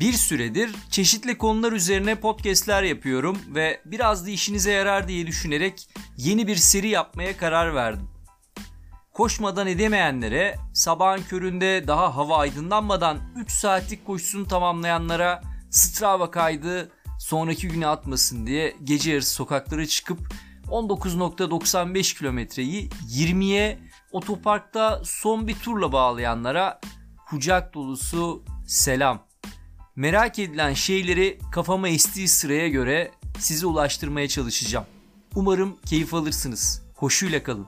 Bir süredir çeşitli konular üzerine podcastler yapıyorum ve biraz da işinize yarar diye düşünerek yeni bir seri yapmaya karar verdim. Koşmadan edemeyenlere, sabahın köründe daha hava aydınlanmadan 3 saatlik koşusunu tamamlayanlara Strava kaydı sonraki güne atmasın diye gece yarısı sokaklara çıkıp 19.95 kilometreyi 20'ye otoparkta son bir turla bağlayanlara kucak dolusu selam. Merak edilen şeyleri kafama estiği sıraya göre size ulaştırmaya çalışacağım. Umarım keyif alırsınız. Koşuyla kalın.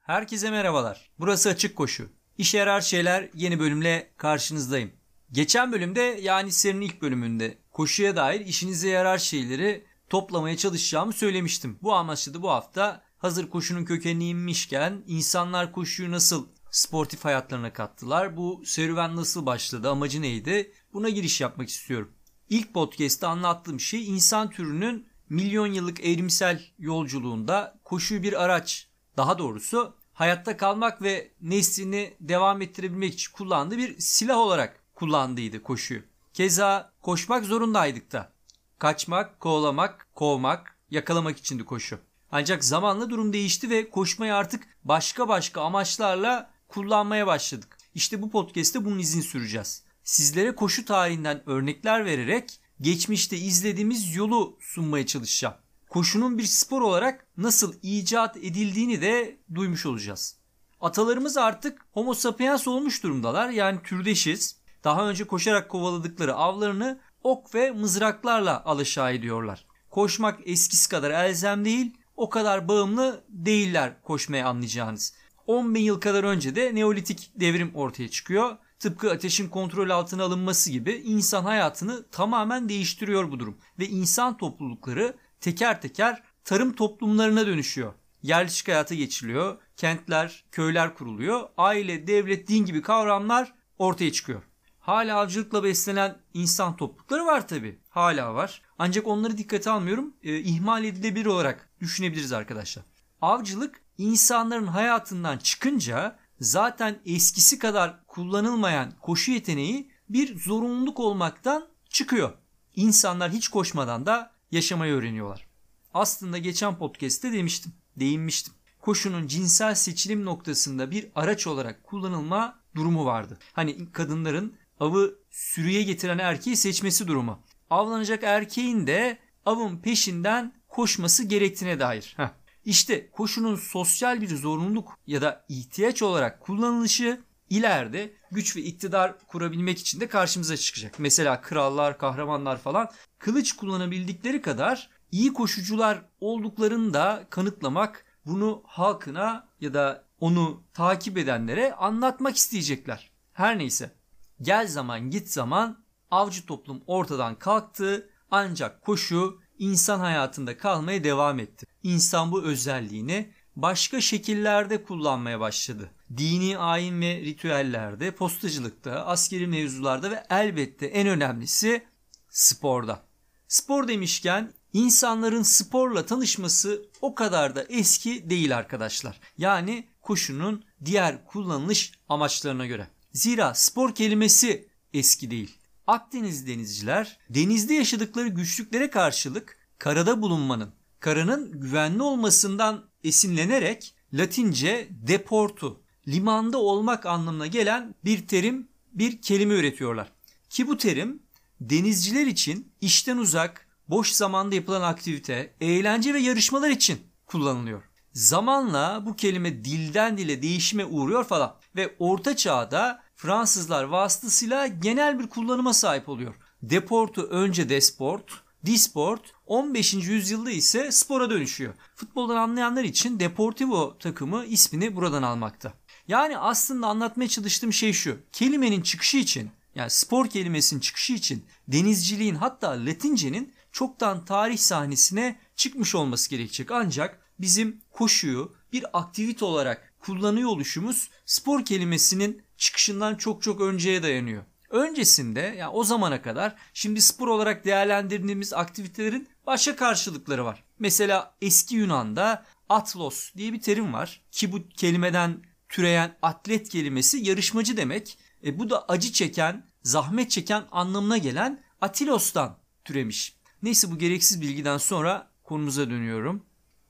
Herkese merhabalar. Burası Açık Koşu. İşe yarar şeyler yeni bölümle karşınızdayım. Geçen bölümde yani serinin ilk bölümünde koşuya dair işinize yarar şeyleri toplamaya çalışacağımı söylemiştim. Bu amaçlı da bu hafta hazır koşunun kökenine inmişken insanlar koşuyu nasıl sportif hayatlarına kattılar? Bu serüven nasıl başladı? Amacı neydi? Buna giriş yapmak istiyorum. İlk podcast'te anlattığım şey insan türünün milyon yıllık evrimsel yolculuğunda koşuyu bir araç, daha doğrusu hayatta kalmak ve neslini devam ettirebilmek için kullandığı bir silah olarak kullandıydı koşuyu. Keza koşmak zorundaydık da. Kaçmak, kovalamak, kovmak, yakalamak içindi koşu. Ancak zamanla durum değişti ve koşmayı artık başka başka amaçlarla kullanmaya başladık. İşte bu podcast'te bunun izin süreceğiz. Sizlere koşu tarihinden örnekler vererek geçmişte izlediğimiz yolu sunmaya çalışacağım. Koşunun bir spor olarak nasıl icat edildiğini de duymuş olacağız. Atalarımız artık homo sapiens olmuş durumdalar yani türdeşiz. Daha önce koşarak kovaladıkları avlarını ok ve mızraklarla alaşağı ediyorlar. Koşmak eskisi kadar elzem değil, o kadar bağımlı değiller koşmaya anlayacağınız. 10 bin yıl kadar önce de Neolitik devrim ortaya çıkıyor. Tıpkı ateşin kontrol altına alınması gibi insan hayatını tamamen değiştiriyor bu durum. Ve insan toplulukları teker teker tarım toplumlarına dönüşüyor. Yerleşik hayata geçiliyor, kentler, köyler kuruluyor, aile, devlet, din gibi kavramlar ortaya çıkıyor. Hala avcılıkla beslenen insan toplulukları var tabi. Hala var. Ancak onları dikkate almıyorum. E, ihmal edilebilir olarak düşünebiliriz arkadaşlar. Avcılık insanların hayatından çıkınca zaten eskisi kadar kullanılmayan koşu yeteneği bir zorunluluk olmaktan çıkıyor. İnsanlar hiç koşmadan da yaşamayı öğreniyorlar. Aslında geçen podcast'te demiştim, değinmiştim. Koşunun cinsel seçilim noktasında bir araç olarak kullanılma durumu vardı. Hani kadınların avı sürüye getiren erkeği seçmesi durumu. Avlanacak erkeğin de avın peşinden koşması gerektiğine dair. Heh. İşte koşunun sosyal bir zorunluluk ya da ihtiyaç olarak kullanılışı ileride güç ve iktidar kurabilmek için de karşımıza çıkacak. Mesela krallar, kahramanlar falan kılıç kullanabildikleri kadar iyi koşucular olduklarını da kanıtlamak, bunu halkına ya da onu takip edenlere anlatmak isteyecekler. Her neyse Gel zaman git zaman avcı toplum ortadan kalktı ancak koşu insan hayatında kalmaya devam etti. İnsan bu özelliğini başka şekillerde kullanmaya başladı. Dini ayin ve ritüellerde, postacılıkta, askeri mevzularda ve elbette en önemlisi sporda. Spor demişken insanların sporla tanışması o kadar da eski değil arkadaşlar. Yani koşunun diğer kullanılış amaçlarına göre. Zira spor kelimesi eski değil. Akdeniz denizciler denizde yaşadıkları güçlüklere karşılık karada bulunmanın, karanın güvenli olmasından esinlenerek Latince deportu, limanda olmak anlamına gelen bir terim, bir kelime üretiyorlar. Ki bu terim denizciler için işten uzak, boş zamanda yapılan aktivite, eğlence ve yarışmalar için kullanılıyor. Zamanla bu kelime dilden dile değişime uğruyor falan ve orta çağda Fransızlar vasıtasıyla genel bir kullanıma sahip oluyor. Deportu önce desport, disport 15. yüzyılda ise spora dönüşüyor. Futboldan anlayanlar için Deportivo takımı ismini buradan almakta. Yani aslında anlatmaya çalıştığım şey şu. Kelimenin çıkışı için yani spor kelimesinin çıkışı için denizciliğin hatta Latince'nin çoktan tarih sahnesine çıkmış olması gerekecek. Ancak bizim koşuyu bir aktivite olarak kullanıyor oluşumuz spor kelimesinin çıkışından çok çok önceye dayanıyor. Öncesinde yani o zamana kadar şimdi spor olarak değerlendirdiğimiz aktivitelerin başka karşılıkları var. Mesela eski Yunan'da atlos diye bir terim var. Ki bu kelimeden türeyen atlet kelimesi yarışmacı demek. E, bu da acı çeken, zahmet çeken anlamına gelen atilos'tan türemiş. Neyse bu gereksiz bilgiden sonra konumuza dönüyorum.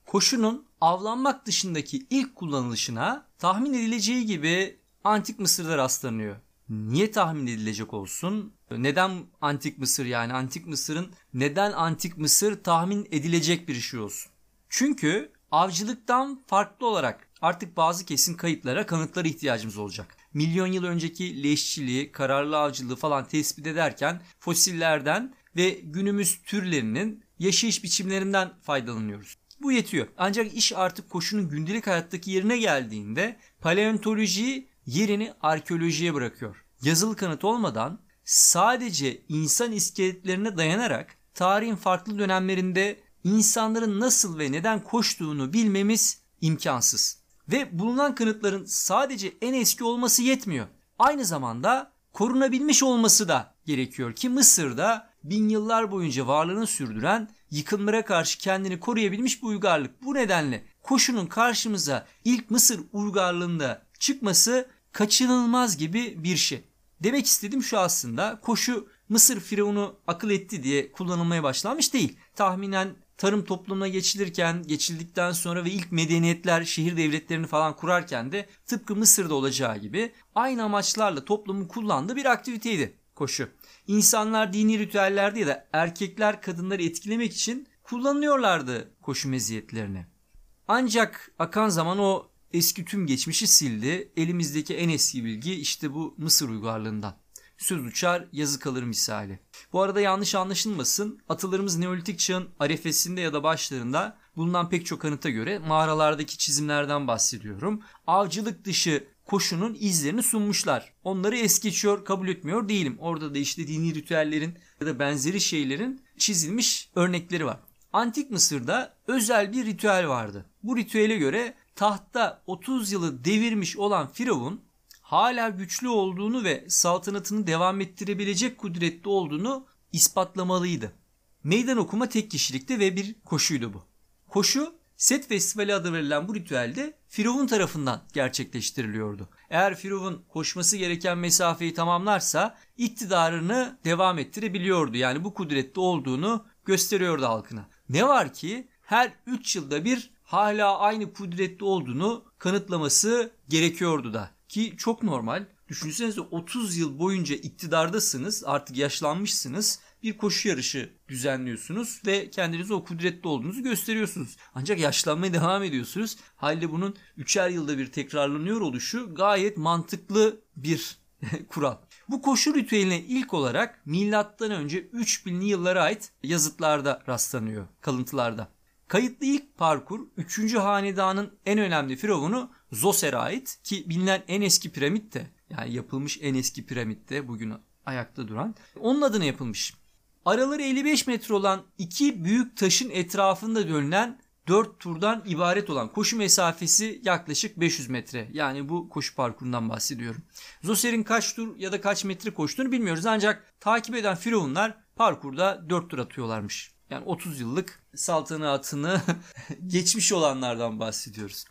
Koşunun avlanmak dışındaki ilk kullanılışına tahmin edileceği gibi Antik Mısır'da rastlanıyor. Niye tahmin edilecek olsun? Neden Antik Mısır yani Antik Mısır'ın neden Antik Mısır tahmin edilecek bir şey olsun? Çünkü avcılıktan farklı olarak artık bazı kesin kayıtlara, kanıtlara ihtiyacımız olacak. Milyon yıl önceki leşçiliği, kararlı avcılığı falan tespit ederken fosillerden ve günümüz türlerinin yaşayış biçimlerinden faydalanıyoruz. Bu yetiyor. Ancak iş artık koşunun gündelik hayattaki yerine geldiğinde paleontoloji yerini arkeolojiye bırakıyor. Yazılı kanıt olmadan sadece insan iskeletlerine dayanarak tarihin farklı dönemlerinde insanların nasıl ve neden koştuğunu bilmemiz imkansız. Ve bulunan kanıtların sadece en eski olması yetmiyor. Aynı zamanda korunabilmiş olması da gerekiyor ki Mısır'da bin yıllar boyunca varlığını sürdüren yıkımlara karşı kendini koruyabilmiş bir uygarlık. Bu nedenle koşunun karşımıza ilk Mısır uygarlığında çıkması kaçınılmaz gibi bir şey. Demek istediğim şu aslında koşu Mısır firavunu akıl etti diye kullanılmaya başlanmış değil. Tahminen tarım toplumuna geçilirken, geçildikten sonra ve ilk medeniyetler şehir devletlerini falan kurarken de tıpkı Mısır'da olacağı gibi aynı amaçlarla toplumun kullandığı bir aktiviteydi koşu. İnsanlar dini ritüellerde ya da erkekler kadınları etkilemek için kullanıyorlardı koşu meziyetlerini. Ancak akan zaman o eski tüm geçmişi sildi. Elimizdeki en eski bilgi işte bu Mısır uygarlığından. Söz uçar yazı kalır misali. Bu arada yanlış anlaşılmasın. Atalarımız Neolitik çağın arefesinde ya da başlarında bulunan pek çok kanıta göre mağaralardaki çizimlerden bahsediyorum. Avcılık dışı koşunun izlerini sunmuşlar. Onları es geçiyor, kabul etmiyor değilim. Orada da işte dini ritüellerin ya da benzeri şeylerin çizilmiş örnekleri var. Antik Mısır'da özel bir ritüel vardı. Bu ritüele göre tahta 30 yılı devirmiş olan Firavun hala güçlü olduğunu ve saltanatını devam ettirebilecek kudretli olduğunu ispatlamalıydı. Meydan okuma tek kişilikte ve bir koşuydu bu. Koşu Set Festivali adı verilen bu ritüelde Firavun tarafından gerçekleştiriliyordu. Eğer Firavun koşması gereken mesafeyi tamamlarsa iktidarını devam ettirebiliyordu. Yani bu kudretli olduğunu gösteriyordu halkına. Ne var ki her 3 yılda bir hala aynı kudretli olduğunu kanıtlaması gerekiyordu da. Ki çok normal. Düşünsenize 30 yıl boyunca iktidardasınız, artık yaşlanmışsınız. Bir koşu yarışı düzenliyorsunuz ve kendinize o kudretli olduğunuzu gösteriyorsunuz. Ancak yaşlanmaya devam ediyorsunuz. Halde bunun üçer yılda bir tekrarlanıyor oluşu gayet mantıklı bir kural. Bu koşu ritüeline ilk olarak milattan önce 3000'li yıllara ait yazıtlarda rastlanıyor, kalıntılarda. Kayıtlı ilk parkur 3. hanedanın en önemli firavunu Zoser'e ait ki bilinen en eski piramit de yani yapılmış en eski piramit de bugün ayakta duran onun adına yapılmış. Araları 55 metre olan iki büyük taşın etrafında dönülen 4 turdan ibaret olan koşu mesafesi yaklaşık 500 metre. Yani bu koşu parkurundan bahsediyorum. Zoser'in kaç tur ya da kaç metre koştuğunu bilmiyoruz ancak takip eden firavunlar parkurda 4 tur atıyorlarmış. Yani 30 yıllık saltanatını geçmiş olanlardan bahsediyoruz.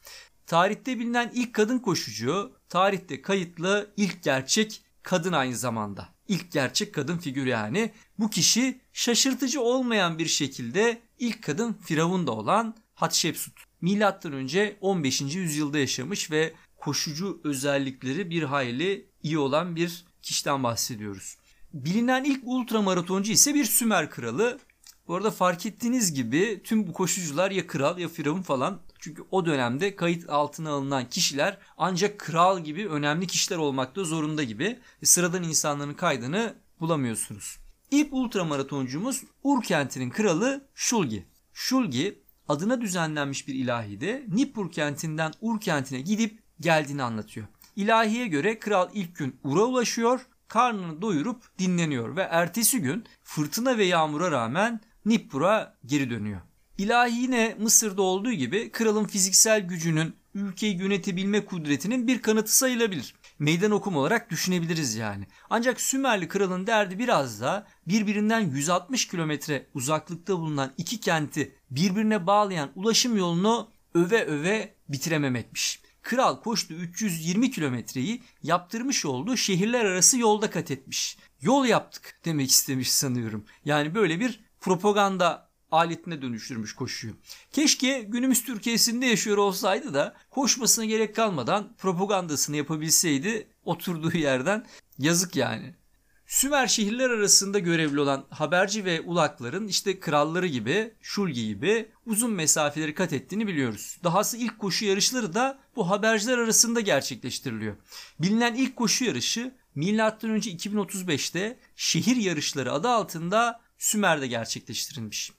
Tarihte bilinen ilk kadın koşucu, tarihte kayıtlı ilk gerçek kadın aynı zamanda. İlk gerçek kadın figürü yani. Bu kişi şaşırtıcı olmayan bir şekilde ilk kadın firavun da olan Hatshepsut. Milattan önce 15. yüzyılda yaşamış ve koşucu özellikleri bir hayli iyi olan bir kişiden bahsediyoruz. Bilinen ilk ultramaratoncu ise bir Sümer kralı. Bu arada fark ettiğiniz gibi tüm bu koşucular ya kral ya firavun falan. Çünkü o dönemde kayıt altına alınan kişiler ancak kral gibi önemli kişiler olmakta zorunda gibi. E, sıradan insanların kaydını bulamıyorsunuz. İlk ultramaratoncumuz Ur kentinin kralı Shulgi. Shulgi adına düzenlenmiş bir ilahide Nippur kentinden Ur kentine gidip geldiğini anlatıyor. İlahiye göre kral ilk gün Ur'a ulaşıyor, karnını doyurup dinleniyor ve ertesi gün fırtına ve yağmura rağmen Nippur'a geri dönüyor. İlahi yine Mısır'da olduğu gibi kralın fiziksel gücünün ülkeyi yönetebilme kudretinin bir kanıtı sayılabilir. Meydan okum olarak düşünebiliriz yani. Ancak Sümerli kralın derdi biraz da birbirinden 160 kilometre uzaklıkta bulunan iki kenti birbirine bağlayan ulaşım yolunu öve öve bitirememekmiş. Kral koştu 320 kilometreyi yaptırmış olduğu şehirler arası yolda kat etmiş. Yol yaptık demek istemiş sanıyorum. Yani böyle bir propaganda aletine dönüştürmüş koşuyu. Keşke günümüz Türkiye'sinde yaşıyor olsaydı da koşmasına gerek kalmadan propagandasını yapabilseydi oturduğu yerden yazık yani. Sümer şehirler arasında görevli olan haberci ve ulakların işte kralları gibi, Şulgi gibi uzun mesafeleri kat ettiğini biliyoruz. Dahası ilk koşu yarışları da bu haberciler arasında gerçekleştiriliyor. Bilinen ilk koşu yarışı M.Ö. 2035'te şehir yarışları adı altında Sümer'de gerçekleştirilmiş.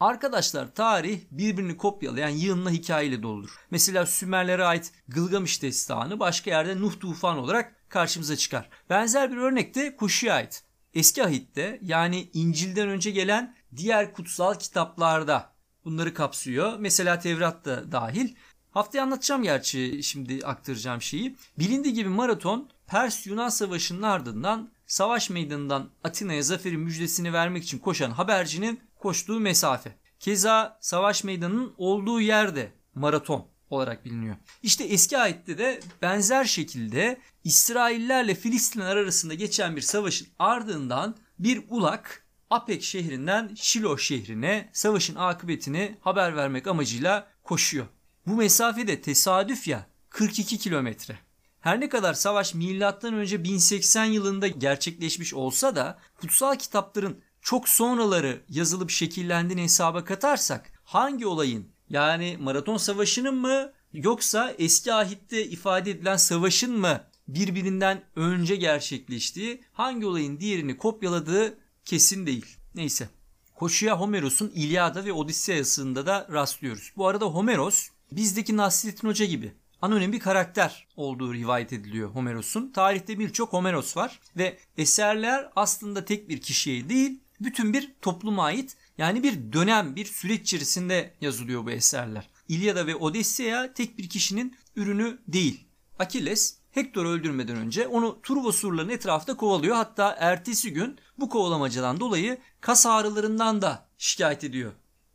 Arkadaşlar tarih birbirini kopyalayan yığınla hikayeyle doludur. Mesela Sümerlere ait Gılgamış destanı başka yerde Nuh tufan olarak karşımıza çıkar. Benzer bir örnek de Kuşu'ya ait. Eski ahitte yani İncil'den önce gelen diğer kutsal kitaplarda bunları kapsıyor. Mesela Tevrat da dahil. Haftaya anlatacağım gerçi şimdi aktaracağım şeyi. Bilindiği gibi maraton Pers-Yunan Savaşı'nın ardından savaş meydanından Atina'ya zaferin müjdesini vermek için koşan habercinin koştuğu mesafe. Keza savaş meydanının olduğu yerde maraton olarak biliniyor. İşte eski ayette de benzer şekilde İsraillerle Filistinler arasında geçen bir savaşın ardından bir ulak Apek şehrinden Şilo şehrine savaşın akıbetini haber vermek amacıyla koşuyor. Bu mesafe de tesadüf ya 42 kilometre. Her ne kadar savaş milattan önce 1080 yılında gerçekleşmiş olsa da kutsal kitapların çok sonraları yazılıp şekillendiğini hesaba katarsak hangi olayın yani maraton savaşının mı yoksa eski ahitte ifade edilen savaşın mı birbirinden önce gerçekleştiği hangi olayın diğerini kopyaladığı kesin değil. Neyse. Koşuya Homeros'un İlyada ve Odisseyası'nda da rastlıyoruz. Bu arada Homeros bizdeki Nasrettin Hoca gibi anonim bir karakter olduğu rivayet ediliyor Homeros'un. Tarihte birçok Homeros var ve eserler aslında tek bir kişiye değil bütün bir topluma ait yani bir dönem, bir süreç içerisinde yazılıyor bu eserler. İlyada ve Odisseya tek bir kişinin ürünü değil. Akilles Hektor'u öldürmeden önce onu Truva surlarının etrafında kovalıyor. Hatta ertesi gün bu kovalamacadan dolayı kas ağrılarından da şikayet ediyor.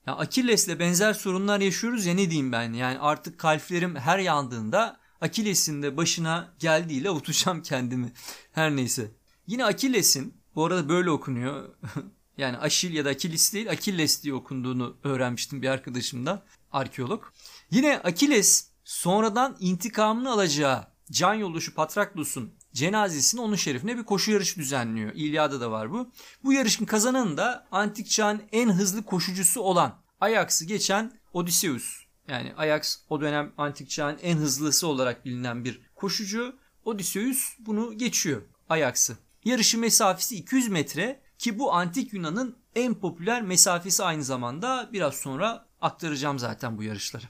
Ya Akilles'le benzer sorunlar yaşıyoruz ya ne diyeyim ben yani artık kalplerim her yandığında Akilles'in de başına geldiğiyle avutacağım kendimi. Her neyse. Yine Akilles'in bu arada böyle okunuyor. yani Aşil ya da Akilis değil Akilles diye okunduğunu öğrenmiştim bir arkadaşımdan arkeolog. Yine Akiles sonradan intikamını alacağı can yoldaşı Patraklus'un cenazesini onun şerifine bir koşu yarışı düzenliyor. İlyada da var bu. Bu yarışın kazananı da antik çağın en hızlı koşucusu olan Ajax'ı geçen Odysseus. Yani Ajax o dönem antik çağın en hızlısı olarak bilinen bir koşucu. Odysseus bunu geçiyor Ajax'ı. Yarışı mesafesi 200 metre ki bu antik Yunan'ın en popüler mesafesi aynı zamanda biraz sonra aktaracağım zaten bu yarışları.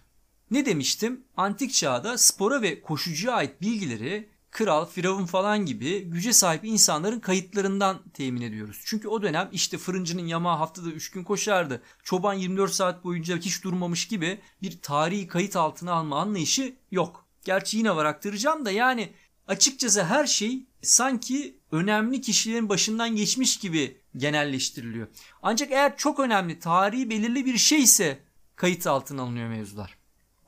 Ne demiştim? Antik çağda spora ve koşucuya ait bilgileri kral, firavun falan gibi güce sahip insanların kayıtlarından temin ediyoruz. Çünkü o dönem işte fırıncının yamağı haftada 3 gün koşardı. Çoban 24 saat boyunca hiç durmamış gibi bir tarihi kayıt altına alma anlayışı yok. Gerçi yine var aktaracağım da yani açıkçası her şey sanki önemli kişilerin başından geçmiş gibi genelleştiriliyor. Ancak eğer çok önemli tarihi belirli bir şey ise kayıt altına alınıyor mevzular.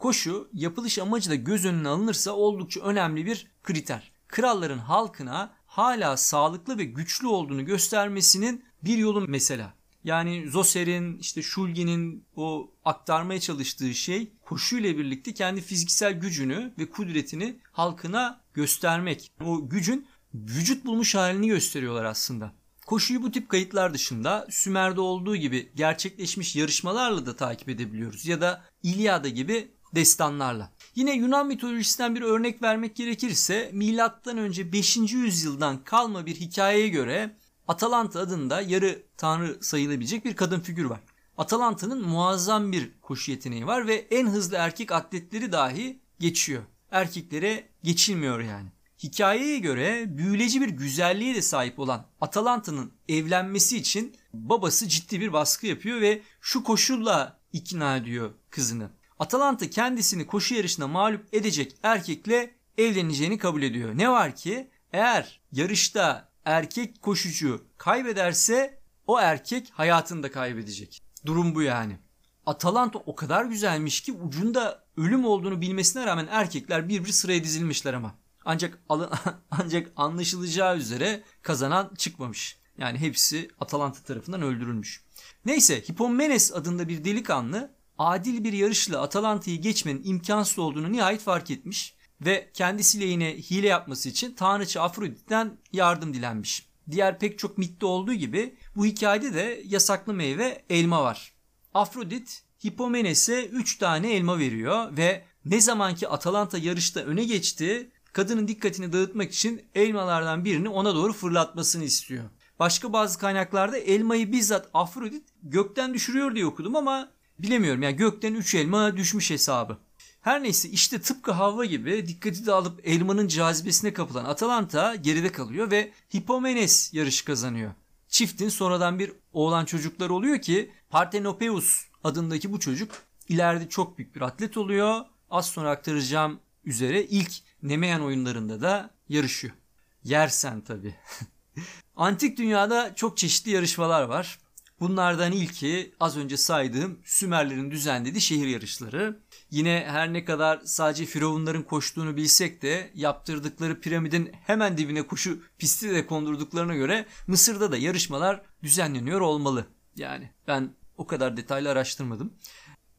Koşu yapılış amacı da göz önüne alınırsa oldukça önemli bir kriter. Kralların halkına hala sağlıklı ve güçlü olduğunu göstermesinin bir yolu mesela. Yani Zoser'in işte Şulgi'nin o aktarmaya çalıştığı şey koşuyla birlikte kendi fiziksel gücünü ve kudretini halkına göstermek. O gücün vücut bulmuş halini gösteriyorlar aslında. Koşuyu bu tip kayıtlar dışında Sümer'de olduğu gibi gerçekleşmiş yarışmalarla da takip edebiliyoruz ya da İlyada gibi destanlarla. Yine Yunan mitolojisinden bir örnek vermek gerekirse milattan önce 5. yüzyıldan kalma bir hikayeye göre Atalanta adında yarı tanrı sayılabilecek bir kadın figür var. Atalanta'nın muazzam bir koşu yeteneği var ve en hızlı erkek atletleri dahi geçiyor. Erkeklere geçilmiyor yani. Hikayeye göre büyüleci bir güzelliğe de sahip olan Atalanta'nın evlenmesi için babası ciddi bir baskı yapıyor ve şu koşulla ikna ediyor kızını. Atalanta kendisini koşu yarışına mağlup edecek erkekle evleneceğini kabul ediyor. Ne var ki eğer yarışta erkek koşucu kaybederse o erkek hayatını da kaybedecek. Durum bu yani. Atalanta o kadar güzelmiş ki ucunda ölüm olduğunu bilmesine rağmen erkekler bir bir sıraya dizilmişler ama. Ancak ancak anlaşılacağı üzere kazanan çıkmamış. Yani hepsi Atalanta tarafından öldürülmüş. Neyse Hippomenes adında bir delikanlı adil bir yarışla Atalanta'yı geçmenin imkansız olduğunu nihayet fark etmiş ve kendisiyle yine hile yapması için tanrıçı Afrodit'ten yardım dilenmiş. Diğer pek çok mitte olduğu gibi bu hikayede de yasaklı meyve elma var. Afrodit Hippomenes'e 3 tane elma veriyor ve ne zamanki Atalanta yarışta öne geçti kadının dikkatini dağıtmak için elmalardan birini ona doğru fırlatmasını istiyor. Başka bazı kaynaklarda elmayı bizzat Afrodit gökten düşürüyor diye okudum ama bilemiyorum. Yani gökten 3 elma düşmüş hesabı. Her neyse işte tıpkı Havva gibi dikkati dağılıp elmanın cazibesine kapılan Atalanta geride kalıyor ve Hippomenes yarışı kazanıyor. Çiftin sonradan bir oğlan çocukları oluyor ki Partenopeus adındaki bu çocuk ileride çok büyük bir atlet oluyor. Az sonra aktaracağım üzere ilk Nemean oyunlarında da yarışıyor. Yersen tabi. Antik dünyada çok çeşitli yarışmalar var. Bunlardan ilki az önce saydığım Sümerlerin düzenlediği şehir yarışları. Yine her ne kadar sadece firavunların koştuğunu bilsek de yaptırdıkları piramidin hemen dibine koşu pisti de kondurduklarına göre Mısır'da da yarışmalar düzenleniyor olmalı. Yani ben o kadar detaylı araştırmadım.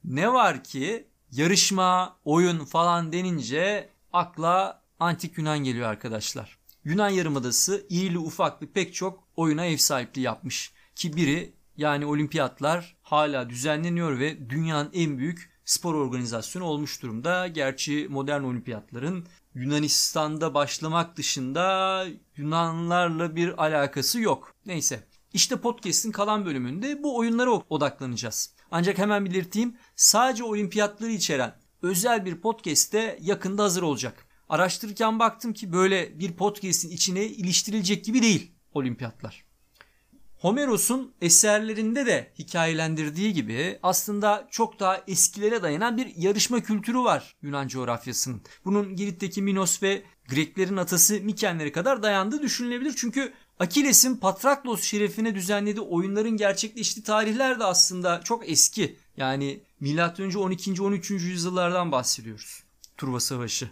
Ne var ki yarışma, oyun falan denince akla antik Yunan geliyor arkadaşlar. Yunan Yarımadası irili ufaklı pek çok oyuna ev sahipliği yapmış. Ki biri yani olimpiyatlar hala düzenleniyor ve dünyanın en büyük spor organizasyonu olmuş durumda. Gerçi modern olimpiyatların Yunanistan'da başlamak dışında Yunanlarla bir alakası yok. Neyse. İşte podcast'in kalan bölümünde bu oyunlara odaklanacağız. Ancak hemen belirteyim sadece olimpiyatları içeren özel bir podcast de yakında hazır olacak. Araştırırken baktım ki böyle bir podcast'in içine iliştirilecek gibi değil olimpiyatlar. Homeros'un eserlerinde de hikayelendirdiği gibi aslında çok daha eskilere dayanan bir yarışma kültürü var Yunan coğrafyasının. Bunun Girit'teki Minos ve Greklerin atası Mikenlere kadar dayandığı düşünülebilir. Çünkü Akiles'in Patraklos şerefine düzenlediği oyunların gerçekleştiği tarihler de aslında çok eski. Yani M.Ö. 12. 13. yüzyıllardan bahsediyoruz. Truva Savaşı.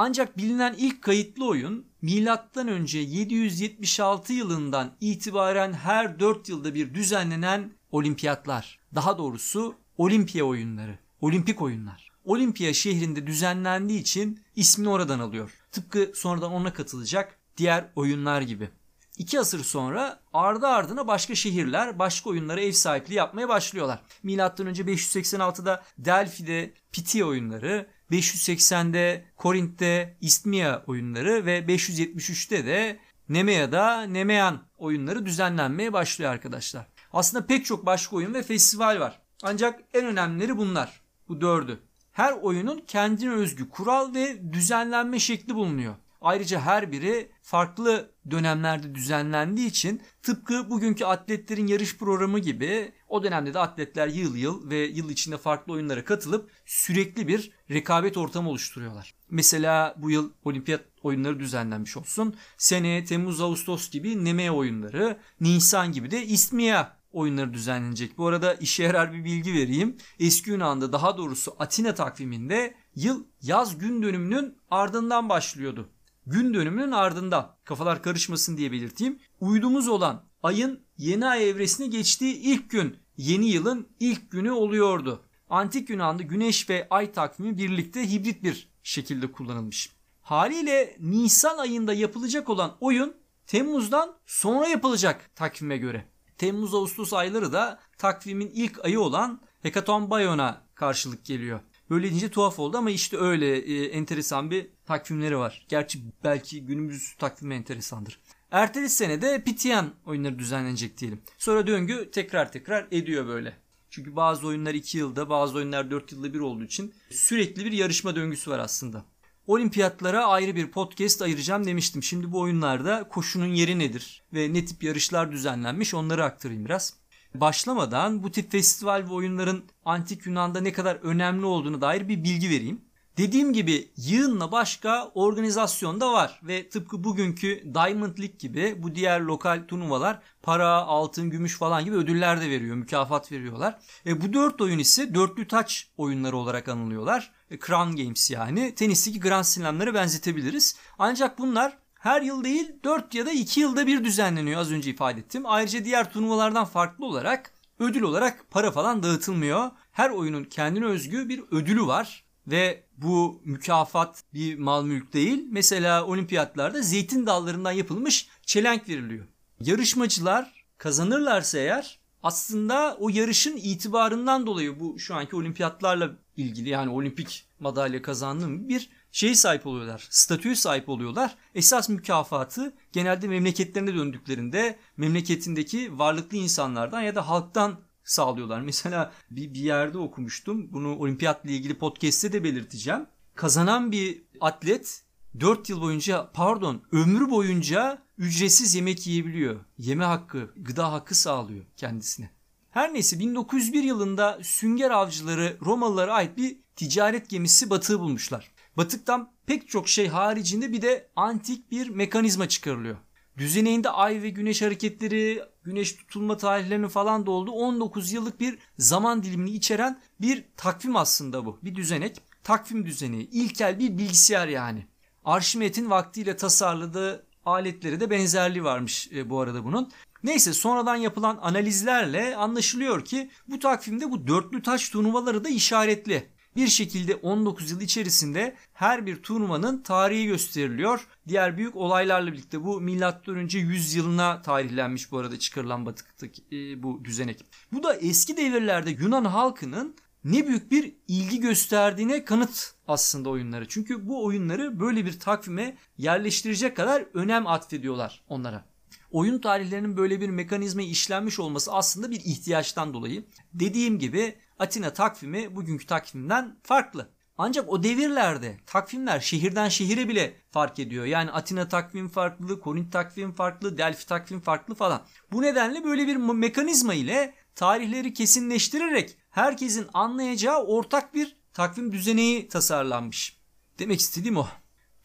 Ancak bilinen ilk kayıtlı oyun milattan önce 776 yılından itibaren her 4 yılda bir düzenlenen olimpiyatlar. Daha doğrusu olimpiya oyunları, olimpik oyunlar. Olimpiya şehrinde düzenlendiği için ismini oradan alıyor. Tıpkı sonradan ona katılacak diğer oyunlar gibi. İki asır sonra ardı ardına başka şehirler başka oyunlara ev sahipliği yapmaya başlıyorlar. Milattan önce 586'da Delphi'de Piti oyunları, 580'de Korint'te İstmia oyunları ve 573'te de Nemea'da Nemean oyunları düzenlenmeye başlıyor arkadaşlar. Aslında pek çok başka oyun ve festival var. Ancak en önemlileri bunlar. Bu dördü. Her oyunun kendine özgü kural ve düzenlenme şekli bulunuyor. Ayrıca her biri farklı dönemlerde düzenlendiği için tıpkı bugünkü atletlerin yarış programı gibi o dönemde de atletler yıl yıl ve yıl içinde farklı oyunlara katılıp sürekli bir rekabet ortamı oluşturuyorlar. Mesela bu yıl olimpiyat oyunları düzenlenmiş olsun. Seneye Temmuz Ağustos gibi Nemea oyunları, Nisan gibi de İstmia oyunları düzenlenecek. Bu arada işe yarar bir bilgi vereyim. Eski Yunan'da daha doğrusu Atina takviminde yıl yaz gün dönümünün ardından başlıyordu gün dönümünün ardından kafalar karışmasın diye belirteyim. Uydumuz olan ayın yeni ay evresine geçtiği ilk gün yeni yılın ilk günü oluyordu. Antik Yunan'da güneş ve ay takvimi birlikte hibrit bir şekilde kullanılmış. Haliyle Nisan ayında yapılacak olan oyun Temmuz'dan sonra yapılacak takvime göre. Temmuz-Ağustos ayları da takvimin ilk ayı olan Hekatombayon'a karşılık geliyor. Böyle deyince tuhaf oldu ama işte öyle e, enteresan bir takvimleri var. Gerçi belki günümüz takvimi enteresandır. Ertesi sene de Pitian oyunları düzenlenecek diyelim. Sonra döngü tekrar tekrar ediyor böyle. Çünkü bazı oyunlar 2 yılda bazı oyunlar 4 yılda bir olduğu için sürekli bir yarışma döngüsü var aslında. Olimpiyatlara ayrı bir podcast ayıracağım demiştim. Şimdi bu oyunlarda koşunun yeri nedir ve ne tip yarışlar düzenlenmiş onları aktarayım biraz başlamadan bu tip festival ve oyunların antik Yunan'da ne kadar önemli olduğunu dair bir bilgi vereyim. Dediğim gibi yığınla başka organizasyon da var ve tıpkı bugünkü Diamond League gibi bu diğer lokal turnuvalar para, altın, gümüş falan gibi ödüller de veriyor, mükafat veriyorlar. E, bu dört oyun ise dörtlü taç oyunları olarak anılıyorlar. E, Crown Games yani tenisteki Grand Slam'lere benzetebiliriz. Ancak bunlar her yıl değil 4 ya da 2 yılda bir düzenleniyor az önce ifade ettim. Ayrıca diğer turnuvalardan farklı olarak ödül olarak para falan dağıtılmıyor. Her oyunun kendine özgü bir ödülü var ve bu mükafat bir mal mülk değil. Mesela olimpiyatlarda zeytin dallarından yapılmış çelenk veriliyor. Yarışmacılar kazanırlarsa eğer aslında o yarışın itibarından dolayı bu şu anki olimpiyatlarla ilgili yani olimpik madalya kazandığım bir şey sahip oluyorlar. Statüye sahip oluyorlar. Esas mükafatı genelde memleketlerine döndüklerinde memleketindeki varlıklı insanlardan ya da halktan sağlıyorlar. Mesela bir, bir yerde okumuştum. Bunu olimpiyatla ilgili podcast'te de belirteceğim. Kazanan bir atlet 4 yıl boyunca pardon ömrü boyunca ücretsiz yemek yiyebiliyor. Yeme hakkı, gıda hakkı sağlıyor kendisine. Her neyse 1901 yılında sünger avcıları Romalılara ait bir ticaret gemisi batığı bulmuşlar. Batıktan pek çok şey haricinde bir de antik bir mekanizma çıkarılıyor. Düzeneyinde ay ve güneş hareketleri, güneş tutulma tarihlerini falan da oldu. 19 yıllık bir zaman dilimini içeren bir takvim aslında bu. Bir düzenek. Takvim düzeneği. İlkel bir bilgisayar yani. Arşimet'in vaktiyle tasarladığı aletleri de benzerliği varmış e, bu arada bunun. Neyse sonradan yapılan analizlerle anlaşılıyor ki bu takvimde bu dörtlü taş turnuvaları da işaretli bir şekilde 19 yıl içerisinde her bir turnuvanın tarihi gösteriliyor. Diğer büyük olaylarla birlikte bu milattan önce 100 yılına tarihlenmiş bu arada çıkarılan batıktaki e, bu düzenek. Bu da eski devirlerde Yunan halkının ne büyük bir ilgi gösterdiğine kanıt aslında oyunları. Çünkü bu oyunları böyle bir takvime yerleştirecek kadar önem atfediyorlar onlara. Oyun tarihlerinin böyle bir mekanizma işlenmiş olması aslında bir ihtiyaçtan dolayı. Dediğim gibi Atina takvimi bugünkü takvimden farklı. Ancak o devirlerde takvimler şehirden şehire bile fark ediyor. Yani Atina takvim farklı, Korint takvim farklı, Delphi takvim farklı falan. Bu nedenle böyle bir mekanizma ile tarihleri kesinleştirerek herkesin anlayacağı ortak bir takvim düzeneği tasarlanmış. Demek istediğim o.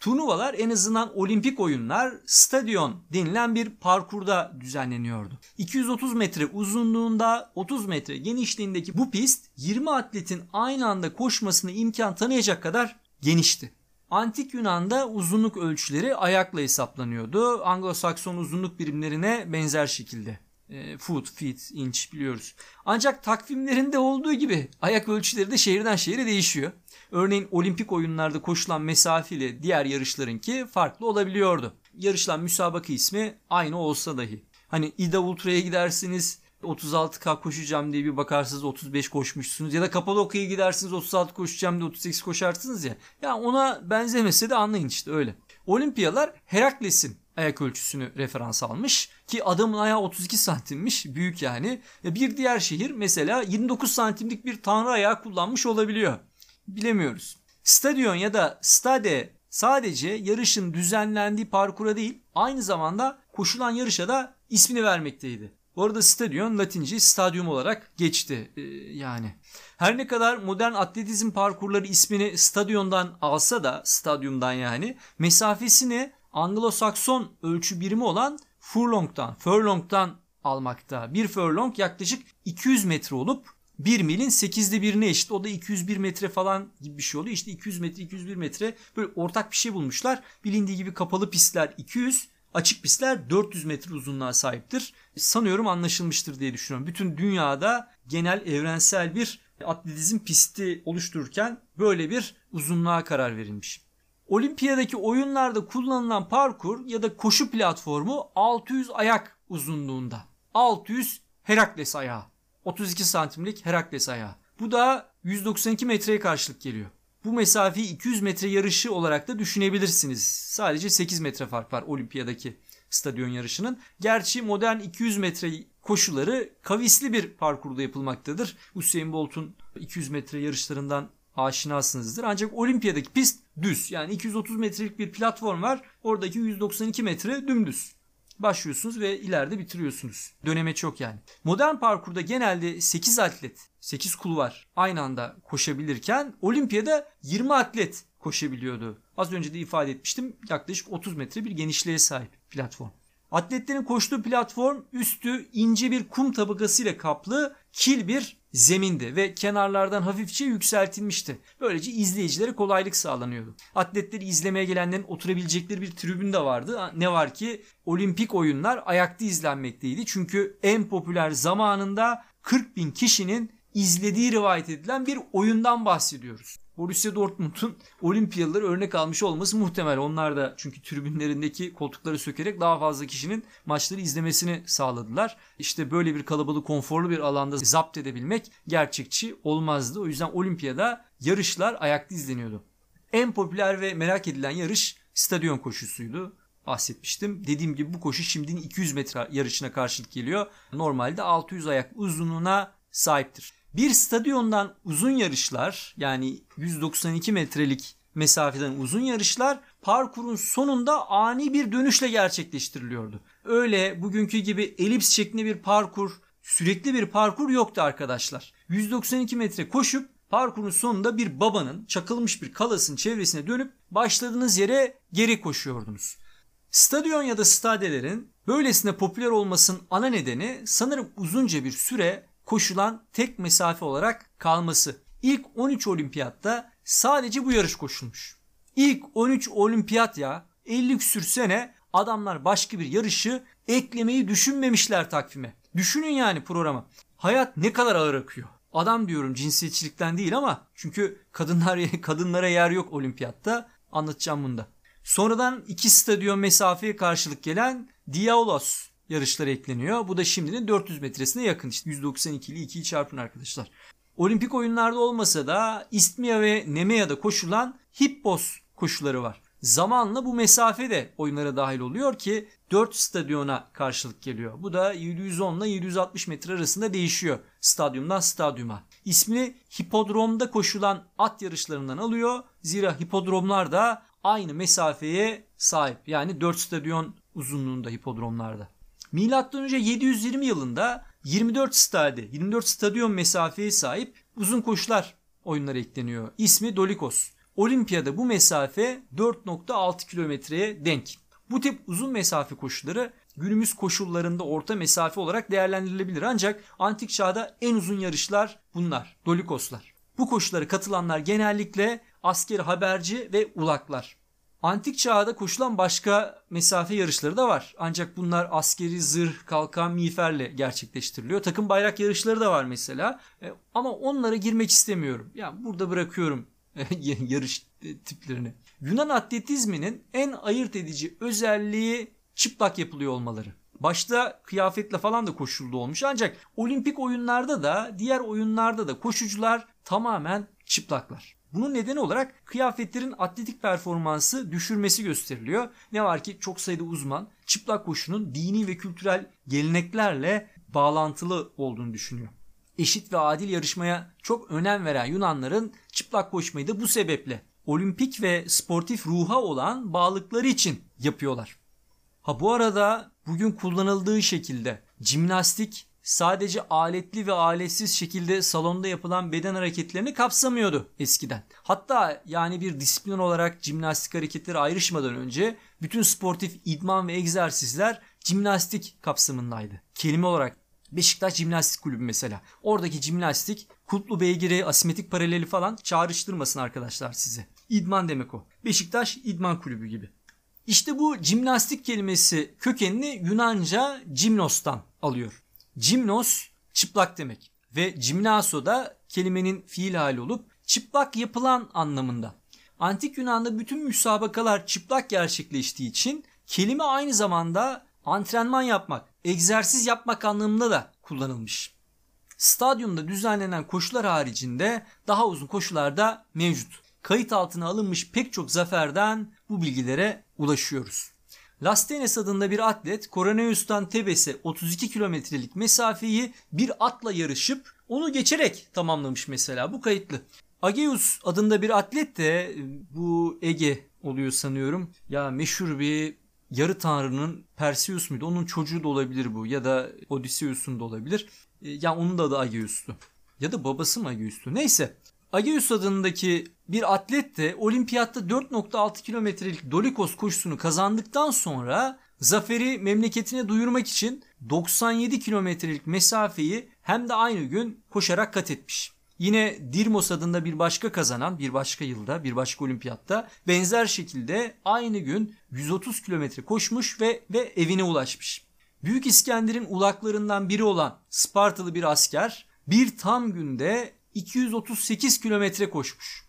Turnuvalar en azından olimpik oyunlar stadyon denilen bir parkurda düzenleniyordu. 230 metre uzunluğunda 30 metre genişliğindeki bu pist 20 atletin aynı anda koşmasına imkan tanıyacak kadar genişti. Antik Yunan'da uzunluk ölçüleri ayakla hesaplanıyordu. Anglo-Sakson uzunluk birimlerine benzer şekilde. E, foot, feet, inch biliyoruz. Ancak takvimlerinde olduğu gibi ayak ölçüleri de şehirden şehire değişiyor. Örneğin olimpik oyunlarda koşulan mesafe ile diğer yarışlarınki farklı olabiliyordu. Yarışılan müsabaka ismi aynı olsa dahi. Hani İda Ultra'ya gidersiniz 36K koşacağım diye bir bakarsınız 35 koşmuşsunuz ya da Kapadokya'ya gidersiniz 36 koşacağım diye 38 koşarsınız ya. Ya ona benzemese de anlayın işte öyle. Olimpiyalar Herakles'in ayak ölçüsünü referans almış ki adamın ayağı 32 santimmiş büyük yani. Bir diğer şehir mesela 29 santimlik bir tanrı ayağı kullanmış olabiliyor bilemiyoruz. Stadion ya da stade sadece yarışın düzenlendiği parkura değil aynı zamanda koşulan yarışa da ismini vermekteydi. Bu arada stadion Latince stadyum olarak geçti ee, yani. Her ne kadar modern atletizm parkurları ismini stadyondan alsa da stadyumdan yani mesafesini Anglo-Sakson ölçü birimi olan furlong'dan, furlong'dan almakta. Bir furlong yaklaşık 200 metre olup 1 milin 8'de birine eşit. O da 201 metre falan gibi bir şey oluyor. İşte 200 metre 201 metre böyle ortak bir şey bulmuşlar. Bilindiği gibi kapalı pistler 200 açık pistler 400 metre uzunluğa sahiptir. Sanıyorum anlaşılmıştır diye düşünüyorum. Bütün dünyada genel evrensel bir atletizm pisti oluştururken böyle bir uzunluğa karar verilmiş. Olimpiyadaki oyunlarda kullanılan parkur ya da koşu platformu 600 ayak uzunluğunda. 600 Herakles ayağı. 32 santimlik Herakles ayağı. Bu da 192 metreye karşılık geliyor. Bu mesafeyi 200 metre yarışı olarak da düşünebilirsiniz. Sadece 8 metre fark var olimpiyadaki stadyon yarışının. Gerçi modern 200 metre koşuları kavisli bir parkurda yapılmaktadır. Usain Bolt'un 200 metre yarışlarından aşinasınızdır. Ancak olimpiyadaki pist düz. Yani 230 metrelik bir platform var. Oradaki 192 metre dümdüz. Başlıyorsunuz ve ileride bitiriyorsunuz. Döneme çok yani. Modern parkurda genelde 8 atlet, 8 kulvar aynı anda koşabilirken olimpiyada 20 atlet koşabiliyordu. Az önce de ifade etmiştim yaklaşık 30 metre bir genişliğe sahip platform. Atletlerin koştuğu platform üstü ince bir kum tabakasıyla kaplı kil bir zemindi ve kenarlardan hafifçe yükseltilmişti. Böylece izleyicilere kolaylık sağlanıyordu. Atletleri izlemeye gelenlerin oturabilecekleri bir tribün de vardı. Ne var ki olimpik oyunlar ayakta izlenmekteydi. Çünkü en popüler zamanında 40 bin kişinin izlediği rivayet edilen bir oyundan bahsediyoruz. Borussia Dortmund'un Olimpiyalıları örnek almış olması muhtemel. Onlar da çünkü tribünlerindeki koltukları sökerek daha fazla kişinin maçları izlemesini sağladılar. İşte böyle bir kalabalık konforlu bir alanda zapt edebilmek gerçekçi olmazdı. O yüzden Olimpiyada yarışlar ayakta izleniyordu. En popüler ve merak edilen yarış stadyon koşusuydu bahsetmiştim. Dediğim gibi bu koşu şimdinin 200 metre yarışına karşılık geliyor. Normalde 600 ayak uzunluğuna sahiptir. Bir stadyondan uzun yarışlar yani 192 metrelik mesafeden uzun yarışlar parkurun sonunda ani bir dönüşle gerçekleştiriliyordu. Öyle bugünkü gibi elips şeklinde bir parkur, sürekli bir parkur yoktu arkadaşlar. 192 metre koşup parkurun sonunda bir babanın çakılmış bir kalasın çevresine dönüp başladığınız yere geri koşuyordunuz. Stadyon ya da stadelerin böylesine popüler olmasının ana nedeni sanırım uzunca bir süre koşulan tek mesafe olarak kalması. İlk 13 olimpiyatta sadece bu yarış koşulmuş. İlk 13 olimpiyat ya 50 küsür sene adamlar başka bir yarışı eklemeyi düşünmemişler takvime. Düşünün yani programa. Hayat ne kadar ağır akıyor. Adam diyorum cinsiyetçilikten değil ama çünkü kadınlar kadınlara yer yok olimpiyatta. Anlatacağım bunu da. Sonradan iki stadyon mesafeye karşılık gelen Diaolos yarışları ekleniyor. Bu da şimdinin 400 metresine yakın. İşte 192 ile 2'yi çarpın arkadaşlar. Olimpik oyunlarda olmasa da İstmia ve Nemea'da koşulan Hippos koşuları var. Zamanla bu mesafe de oyunlara dahil oluyor ki 4 stadyona karşılık geliyor. Bu da 710 ile 760 metre arasında değişiyor stadyumdan stadyuma. İsmini hipodromda koşulan at yarışlarından alıyor. Zira hipodromlar da aynı mesafeye sahip. Yani 4 stadyon uzunluğunda hipodromlarda. Milattan önce 720 yılında 24 stade, 24 stadyon mesafeye sahip uzun koşular oyunlara ekleniyor. İsmi Dolikos. Olimpiyada bu mesafe 4.6 kilometreye denk. Bu tip uzun mesafe koşuları günümüz koşullarında orta mesafe olarak değerlendirilebilir ancak antik çağda en uzun yarışlar bunlar, Dolikoslar. Bu koşulara katılanlar genellikle asker haberci ve ulaklar. Antik çağda koşulan başka mesafe yarışları da var. Ancak bunlar askeri zırh, kalkan, miğferle gerçekleştiriliyor. Takım bayrak yarışları da var mesela. E, ama onlara girmek istemiyorum. Yani burada bırakıyorum yarış tiplerini. Yunan atletizminin en ayırt edici özelliği çıplak yapılıyor olmaları. Başta kıyafetle falan da koşuldu olmuş ancak olimpik oyunlarda da diğer oyunlarda da koşucular tamamen çıplaklar. Bunun nedeni olarak kıyafetlerin atletik performansı düşürmesi gösteriliyor. Ne var ki çok sayıda uzman çıplak koşunun dini ve kültürel geleneklerle bağlantılı olduğunu düşünüyor. Eşit ve adil yarışmaya çok önem veren Yunanların çıplak koşmayı da bu sebeple olimpik ve sportif ruha olan bağlılıkları için yapıyorlar. Ha bu arada bugün kullanıldığı şekilde jimnastik sadece aletli ve aletsiz şekilde salonda yapılan beden hareketlerini kapsamıyordu eskiden. Hatta yani bir disiplin olarak jimnastik hareketleri ayrışmadan önce bütün sportif idman ve egzersizler jimnastik kapsamındaydı. Kelime olarak Beşiktaş Jimnastik Kulübü mesela. Oradaki jimnastik kulplu beygiri, asimetrik paraleli falan çağrıştırmasın arkadaşlar size. İdman demek o. Beşiktaş İdman Kulübü gibi. İşte bu jimnastik kelimesi kökenini Yunanca jimnos'tan alıyor. Cimnos çıplak demek ve gimnaso da kelimenin fiil hali olup çıplak yapılan anlamında. Antik Yunan'da bütün müsabakalar çıplak gerçekleştiği için kelime aynı zamanda antrenman yapmak, egzersiz yapmak anlamında da kullanılmış. Stadyumda düzenlenen koşular haricinde daha uzun koşular da mevcut. Kayıt altına alınmış pek çok zaferden bu bilgilere ulaşıyoruz. Lastenes adında bir atlet Koroneus'tan Tebes'e 32 kilometrelik mesafeyi bir atla yarışıp onu geçerek tamamlamış mesela. Bu kayıtlı. Ageus adında bir atlet de bu Ege oluyor sanıyorum. Ya meşhur bir yarı tanrının Perseus muydu? Onun çocuğu da olabilir bu ya da Odysseus'un da olabilir. E, yani onun da adı Ageus'tu. Ya da babası mı Ageus'tu? Neyse. Ageus adındaki bir atlet de olimpiyatta 4.6 kilometrelik Dolikos koşusunu kazandıktan sonra zaferi memleketine duyurmak için 97 kilometrelik mesafeyi hem de aynı gün koşarak kat etmiş. Yine Dirmos adında bir başka kazanan bir başka yılda bir başka olimpiyatta benzer şekilde aynı gün 130 kilometre koşmuş ve, ve evine ulaşmış. Büyük İskender'in ulaklarından biri olan Spartalı bir asker bir tam günde 238 kilometre koşmuş.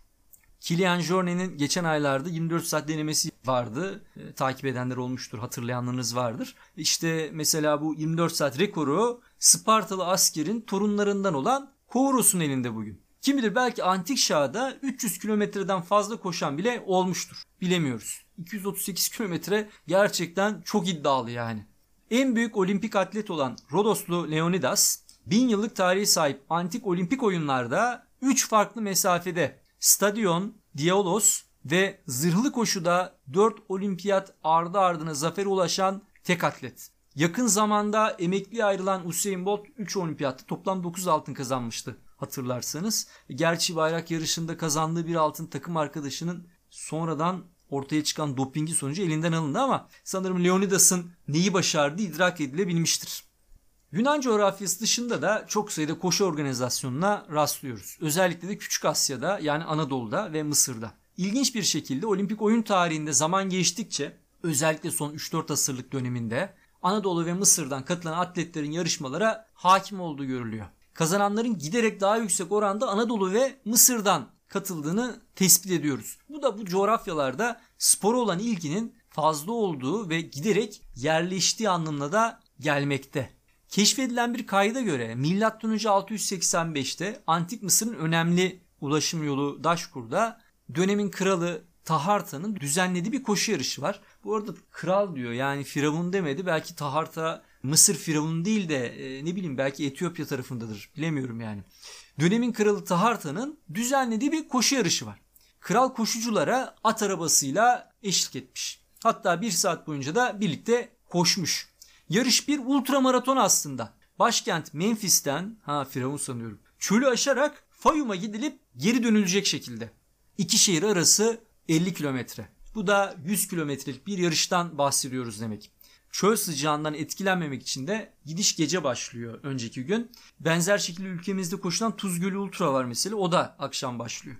Kilian Jorne'nin geçen aylarda 24 saat denemesi vardı. E, takip edenler olmuştur, hatırlayanlarınız vardır. İşte mesela bu 24 saat rekoru Spartalı askerin torunlarından olan Horus'un elinde bugün. Kim bilir belki antik çağda 300 kilometreden fazla koşan bile olmuştur. Bilemiyoruz. 238 kilometre gerçekten çok iddialı yani. En büyük olimpik atlet olan Rodoslu Leonidas, bin yıllık tarihi sahip antik olimpik oyunlarda 3 farklı mesafede stadion, dialos ve zırhlı koşuda 4 olimpiyat ardı ardına zafere ulaşan tek atlet. Yakın zamanda emekli ayrılan Usain Bolt 3 olimpiyatta toplam 9 altın kazanmıştı hatırlarsanız. Gerçi bayrak yarışında kazandığı bir altın takım arkadaşının sonradan ortaya çıkan dopingi sonucu elinden alındı ama sanırım Leonidas'ın neyi başardığı idrak edilebilmiştir. Yunan coğrafyası dışında da çok sayıda koşu organizasyonuna rastlıyoruz. Özellikle de Küçük Asya'da yani Anadolu'da ve Mısır'da. İlginç bir şekilde olimpik oyun tarihinde zaman geçtikçe özellikle son 3-4 asırlık döneminde Anadolu ve Mısır'dan katılan atletlerin yarışmalara hakim olduğu görülüyor. Kazananların giderek daha yüksek oranda Anadolu ve Mısır'dan katıldığını tespit ediyoruz. Bu da bu coğrafyalarda spora olan ilginin fazla olduğu ve giderek yerleştiği anlamına da gelmekte. Keşfedilen bir kayda göre M.Ö. 685'te Antik Mısır'ın önemli ulaşım yolu Daşkur'da dönemin kralı Taharta'nın düzenlediği bir koşu yarışı var. Bu arada kral diyor yani firavun demedi. Belki Taharta Mısır firavunu değil de e, ne bileyim belki Etiyopya tarafındadır. Bilemiyorum yani. Dönemin kralı Taharta'nın düzenlediği bir koşu yarışı var. Kral koşuculara at arabasıyla eşlik etmiş. Hatta bir saat boyunca da birlikte koşmuş. Yarış bir ultramaraton aslında. Başkent Memphis'ten, ha Firavun sanıyorum, çölü aşarak Fayum'a gidilip geri dönülecek şekilde. İki şehir arası 50 kilometre. Bu da 100 kilometrelik bir yarıştan bahsediyoruz demek. Çöl sıcağından etkilenmemek için de gidiş gece başlıyor önceki gün. Benzer şekilde ülkemizde koşulan Tuz Gölü Ultra var mesela o da akşam başlıyor.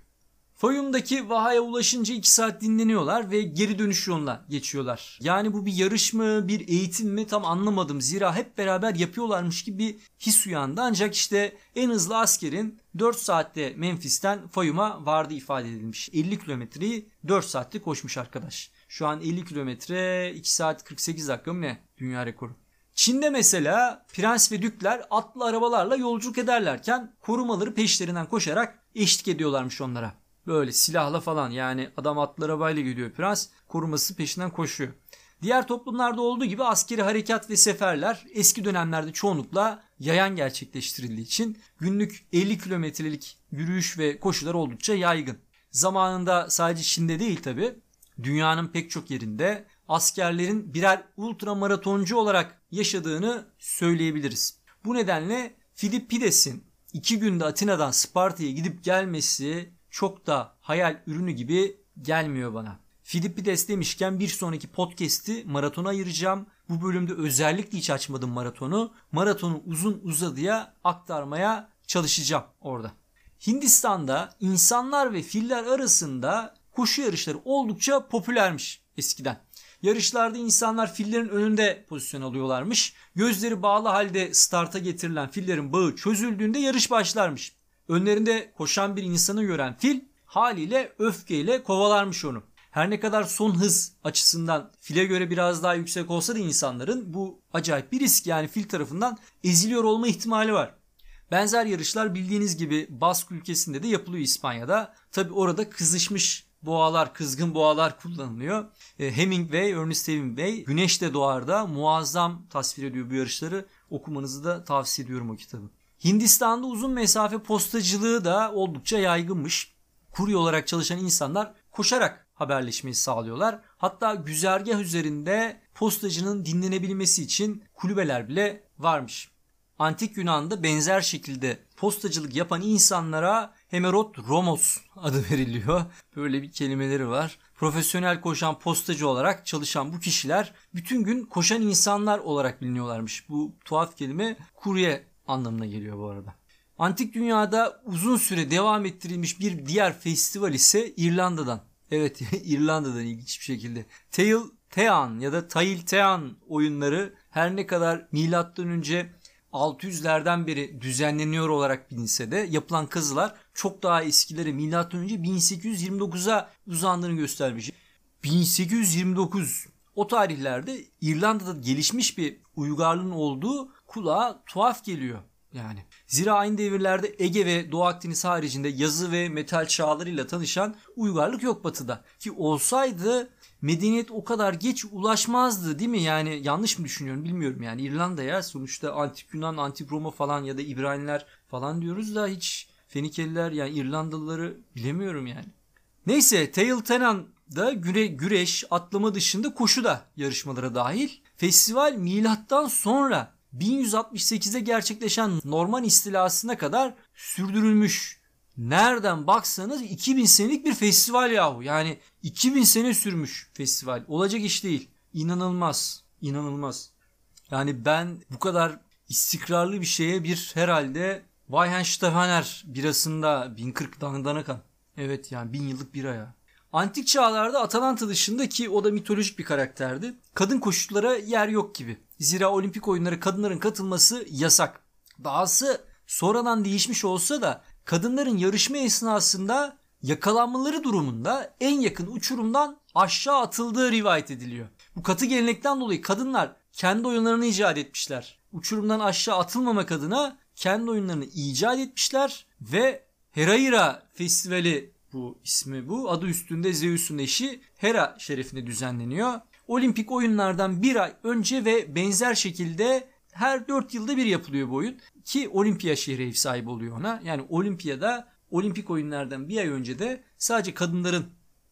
Fayum'daki Vaha'ya ulaşınca 2 saat dinleniyorlar ve geri dönüş yoluna geçiyorlar. Yani bu bir yarış mı, bir eğitim mi tam anlamadım. Zira hep beraber yapıyorlarmış gibi bir his uyandı. Ancak işte en hızlı askerin 4 saatte Memphis'ten Fayum'a vardı ifade edilmiş. 50 kilometreyi 4 saatte koşmuş arkadaş. Şu an 50 kilometre 2 saat 48 dakika mı ne dünya rekoru. Çin'de mesela prens ve dükler atlı arabalarla yolculuk ederlerken korumaları peşlerinden koşarak eşlik ediyorlarmış onlara. Böyle silahla falan yani adam atlı arabayla gidiyor prens koruması peşinden koşuyor. Diğer toplumlarda olduğu gibi askeri harekat ve seferler eski dönemlerde çoğunlukla yayan gerçekleştirildiği için günlük 50 kilometrelik yürüyüş ve koşular oldukça yaygın. Zamanında sadece Çin'de değil tabi dünyanın pek çok yerinde askerlerin birer ultramaratoncu olarak yaşadığını söyleyebiliriz. Bu nedenle Filippides'in iki günde Atina'dan Sparta'ya gidip gelmesi çok da hayal ürünü gibi gelmiyor bana. Filipides demişken bir sonraki podcast'i maratona ayıracağım. Bu bölümde özellikle hiç açmadım maratonu. Maratonu uzun uzadıya aktarmaya çalışacağım orada. Hindistan'da insanlar ve filler arasında koşu yarışları oldukça popülermiş eskiden. Yarışlarda insanlar fillerin önünde pozisyon alıyorlarmış. Gözleri bağlı halde starta getirilen fillerin bağı çözüldüğünde yarış başlarmış. Önlerinde koşan bir insanı gören fil haliyle öfkeyle kovalarmış onu. Her ne kadar son hız açısından file göre biraz daha yüksek olsa da insanların bu acayip bir risk yani fil tarafından eziliyor olma ihtimali var. Benzer yarışlar bildiğiniz gibi Bask ülkesinde de yapılıyor İspanya'da. Tabi orada kızışmış boğalar, kızgın boğalar kullanılıyor. E, Hemingway, Ernest Hemingway Güneşte Doğar'da muazzam tasvir ediyor bu yarışları. Okumanızı da tavsiye ediyorum o kitabı. Hindistan'da uzun mesafe postacılığı da oldukça yaygınmış. Kurye olarak çalışan insanlar koşarak haberleşmeyi sağlıyorlar. Hatta güzergah üzerinde postacının dinlenebilmesi için kulübeler bile varmış. Antik Yunan'da benzer şekilde postacılık yapan insanlara Hemerot Romos adı veriliyor. Böyle bir kelimeleri var. Profesyonel koşan postacı olarak çalışan bu kişiler bütün gün koşan insanlar olarak biliniyorlarmış. Bu tuhaf kelime kurye anlamına geliyor bu arada. Antik dünyada uzun süre devam ettirilmiş bir diğer festival ise İrlanda'dan. Evet İrlanda'dan ilginç bir şekilde. Tail Tean ya da Tail Tean oyunları her ne kadar milattan önce 600'lerden beri düzenleniyor olarak bilinse de yapılan kazılar çok daha eskileri milattan önce 1829'a uzandığını göstermiş. 1829 o tarihlerde İrlanda'da gelişmiş bir uygarlığın olduğu kulağa tuhaf geliyor yani. Zira aynı devirlerde Ege ve Doğu Akdeniz haricinde yazı ve metal çağlarıyla tanışan uygarlık yok batıda. Ki olsaydı medeniyet o kadar geç ulaşmazdı değil mi? Yani yanlış mı düşünüyorum bilmiyorum yani İrlanda'ya sonuçta antik Yunan, antik Roma falan ya da İbraniler falan diyoruz da hiç Fenikeliler yani İrlandalıları bilemiyorum yani. Neyse Tail Tenan da güre, güreş, atlama dışında koşu da yarışmalara dahil. Festival milattan sonra 1168'de gerçekleşen Norman istilasına kadar sürdürülmüş. Nereden baksanız 2000 senelik bir festival yahu. Yani 2000 sene sürmüş festival. Olacak iş değil. İnanılmaz. İnanılmaz. Yani ben bu kadar istikrarlı bir şeye bir herhalde Weihenstephaner birasında 1040 Danakan. Evet yani bin yıllık bira ya. Antik çağlarda Atalanta dışında ki o da mitolojik bir karakterdi. Kadın koşullara yer yok gibi. Zira olimpik oyunlara kadınların katılması yasak. Dahası sonradan değişmiş olsa da kadınların yarışma esnasında yakalanmaları durumunda en yakın uçurumdan aşağı atıldığı rivayet ediliyor. Bu katı gelenekten dolayı kadınlar kendi oyunlarını icat etmişler. Uçurumdan aşağı atılmamak adına kendi oyunlarını icat etmişler ve Heraira Festivali bu ismi bu. Adı üstünde Zeus'un eşi Hera şerefine düzenleniyor. Olimpik oyunlardan bir ay önce ve benzer şekilde her 4 yılda bir yapılıyor bu oyun. Ki Olimpiya şehri ev sahibi oluyor ona. Yani Olimpiyada olimpik oyunlardan bir ay önce de sadece kadınların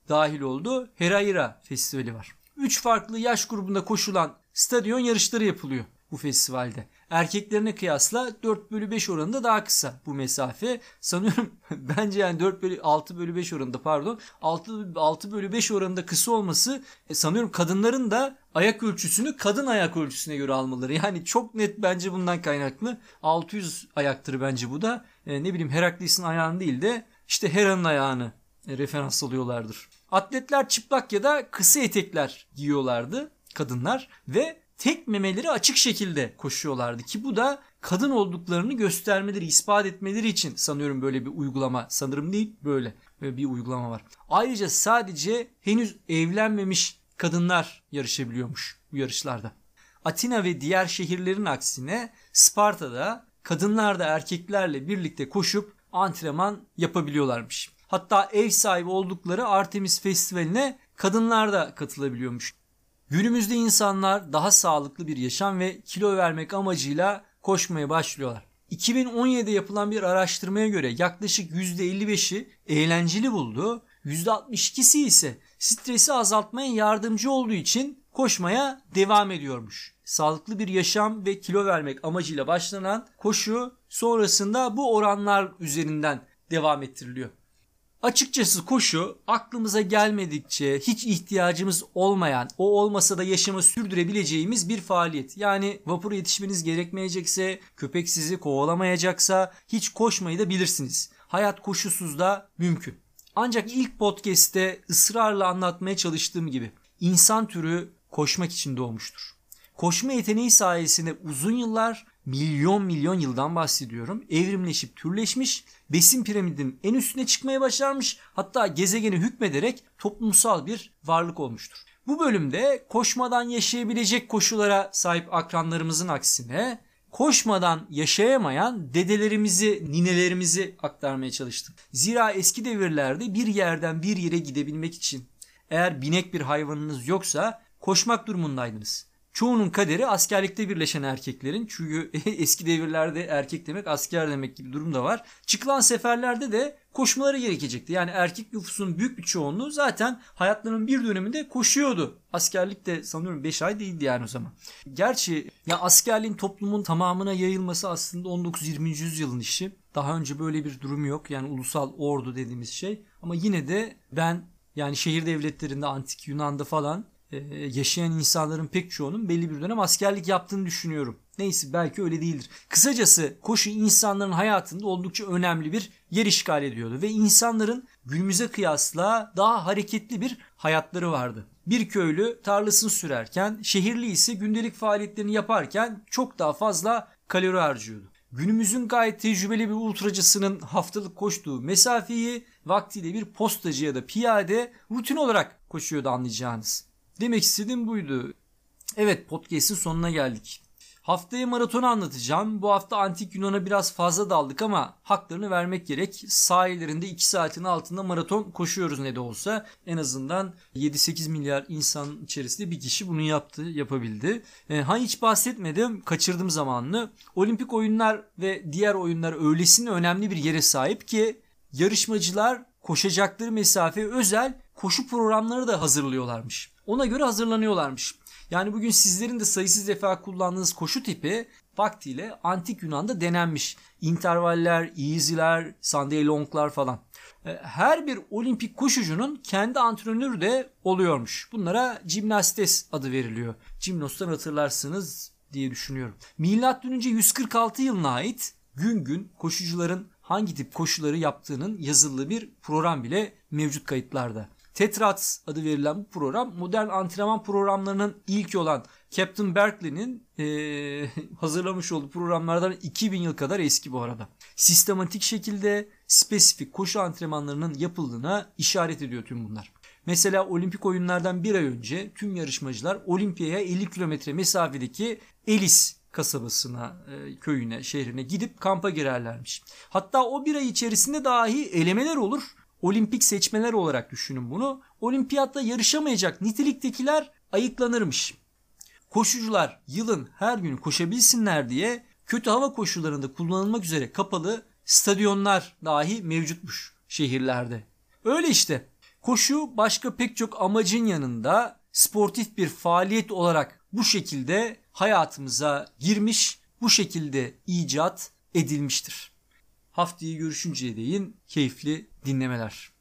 dahil olduğu Heraira Festivali var. 3 farklı yaş grubunda koşulan stadyon yarışları yapılıyor bu festivalde. Erkeklerine kıyasla 4 bölü 5 oranında daha kısa bu mesafe. Sanıyorum bence yani 4 bölü 6 bölü 5 oranında pardon 6, 6 bölü 5 oranında kısa olması e, sanıyorum kadınların da ayak ölçüsünü kadın ayak ölçüsüne göre almaları. Yani çok net bence bundan kaynaklı. 600 ayaktır bence bu da. E, ne bileyim Herakles'in ayağını değil de işte Hera'nın ayağını e, referans alıyorlardır. Atletler çıplak ya da kısa etekler giyiyorlardı kadınlar ve tek memeleri açık şekilde koşuyorlardı ki bu da kadın olduklarını göstermeleri, ispat etmeleri için sanıyorum böyle bir uygulama. Sanırım değil böyle bir uygulama var. Ayrıca sadece henüz evlenmemiş kadınlar yarışabiliyormuş bu yarışlarda. Atina ve diğer şehirlerin aksine Sparta'da kadınlar da erkeklerle birlikte koşup antrenman yapabiliyorlarmış. Hatta ev sahibi oldukları Artemis Festivali'ne kadınlar da katılabiliyormuş. Günümüzde insanlar daha sağlıklı bir yaşam ve kilo vermek amacıyla koşmaya başlıyorlar. 2017'de yapılan bir araştırmaya göre yaklaşık %55'i eğlenceli buldu. %62'si ise stresi azaltmaya yardımcı olduğu için koşmaya devam ediyormuş. Sağlıklı bir yaşam ve kilo vermek amacıyla başlanan koşu sonrasında bu oranlar üzerinden devam ettiriliyor. Açıkçası koşu aklımıza gelmedikçe hiç ihtiyacımız olmayan, o olmasa da yaşamı sürdürebileceğimiz bir faaliyet. Yani vapura yetişmeniz gerekmeyecekse, köpek sizi kovalamayacaksa hiç koşmayı da bilirsiniz. Hayat koşusuz da mümkün. Ancak ilk podcast'te ısrarla anlatmaya çalıştığım gibi insan türü koşmak için doğmuştur. Koşma yeteneği sayesinde uzun yıllar milyon milyon yıldan bahsediyorum. Evrimleşip türleşmiş, besin piramidinin en üstüne çıkmaya başarmış, hatta gezegeni hükmederek toplumsal bir varlık olmuştur. Bu bölümde koşmadan yaşayabilecek koşullara sahip akranlarımızın aksine koşmadan yaşayamayan dedelerimizi, ninelerimizi aktarmaya çalıştım. Zira eski devirlerde bir yerden bir yere gidebilmek için eğer binek bir hayvanınız yoksa koşmak durumundaydınız. Çoğunun kaderi askerlikte birleşen erkeklerin. Çünkü eski devirlerde erkek demek asker demek gibi durum da var. Çıkılan seferlerde de koşmaları gerekecekti. Yani erkek nüfusun büyük bir çoğunluğu zaten hayatlarının bir döneminde koşuyordu. Askerlik de sanıyorum 5 ay değildi yani o zaman. Gerçi ya askerliğin toplumun tamamına yayılması aslında 19-20. yüzyılın işi. Daha önce böyle bir durum yok. Yani ulusal ordu dediğimiz şey. Ama yine de ben yani şehir devletlerinde antik Yunan'da falan yaşayan insanların pek çoğunun belli bir dönem askerlik yaptığını düşünüyorum. Neyse belki öyle değildir. Kısacası koşu insanların hayatında oldukça önemli bir yer işgal ediyordu ve insanların günümüze kıyasla daha hareketli bir hayatları vardı. Bir köylü tarlasını sürerken, şehirli ise gündelik faaliyetlerini yaparken çok daha fazla kalori harcıyordu. Günümüzün gayet tecrübeli bir ultracısının haftalık koştuğu mesafeyi vaktiyle bir postacı ya da piyade rutin olarak koşuyordu anlayacağınız. Demek istediğim buydu. Evet podcast'in sonuna geldik. Haftaya maratonu anlatacağım. Bu hafta antik Yunan'a biraz fazla daldık ama haklarını vermek gerek. Sahillerinde 2 saatin altında maraton koşuyoruz ne de olsa. En azından 7-8 milyar insan içerisinde bir kişi bunu yaptı, yapabildi. E, ha hiç bahsetmedim, kaçırdım zamanını. Olimpik oyunlar ve diğer oyunlar öylesine önemli bir yere sahip ki yarışmacılar koşacakları mesafe özel koşu programları da hazırlıyorlarmış. Ona göre hazırlanıyorlarmış. Yani bugün sizlerin de sayısız defa kullandığınız koşu tipi vaktiyle antik Yunan'da denenmiş. İntervaller, easy'ler, Sunday long'lar falan. E, her bir olimpik koşucunun kendi antrenörü de oluyormuş. Bunlara gimnastes adı veriliyor. Gimnos'tan hatırlarsınız diye düşünüyorum. Milattan önce 146 yılına ait gün gün koşucuların hangi tip koşuları yaptığının yazılı bir program bile mevcut kayıtlarda. Tetrats adı verilen bu program modern antrenman programlarının ilki olan Captain Berkeley'nin ee, hazırlamış olduğu programlardan 2000 yıl kadar eski bu arada. Sistematik şekilde spesifik koşu antrenmanlarının yapıldığına işaret ediyor tüm bunlar. Mesela olimpik oyunlardan bir ay önce tüm yarışmacılar Olimpiyaya 50 kilometre mesafedeki Elis kasabasına, köyüne, şehrine gidip kampa girerlermiş. Hatta o bir ay içerisinde dahi elemeler olur olimpik seçmeler olarak düşünün bunu. Olimpiyatta yarışamayacak niteliktekiler ayıklanırmış. Koşucular yılın her günü koşabilsinler diye kötü hava koşullarında kullanılmak üzere kapalı stadyonlar dahi mevcutmuş şehirlerde. Öyle işte. Koşu başka pek çok amacın yanında sportif bir faaliyet olarak bu şekilde hayatımıza girmiş, bu şekilde icat edilmiştir. Haftaya görüşünceye değin keyifli dinlemeler.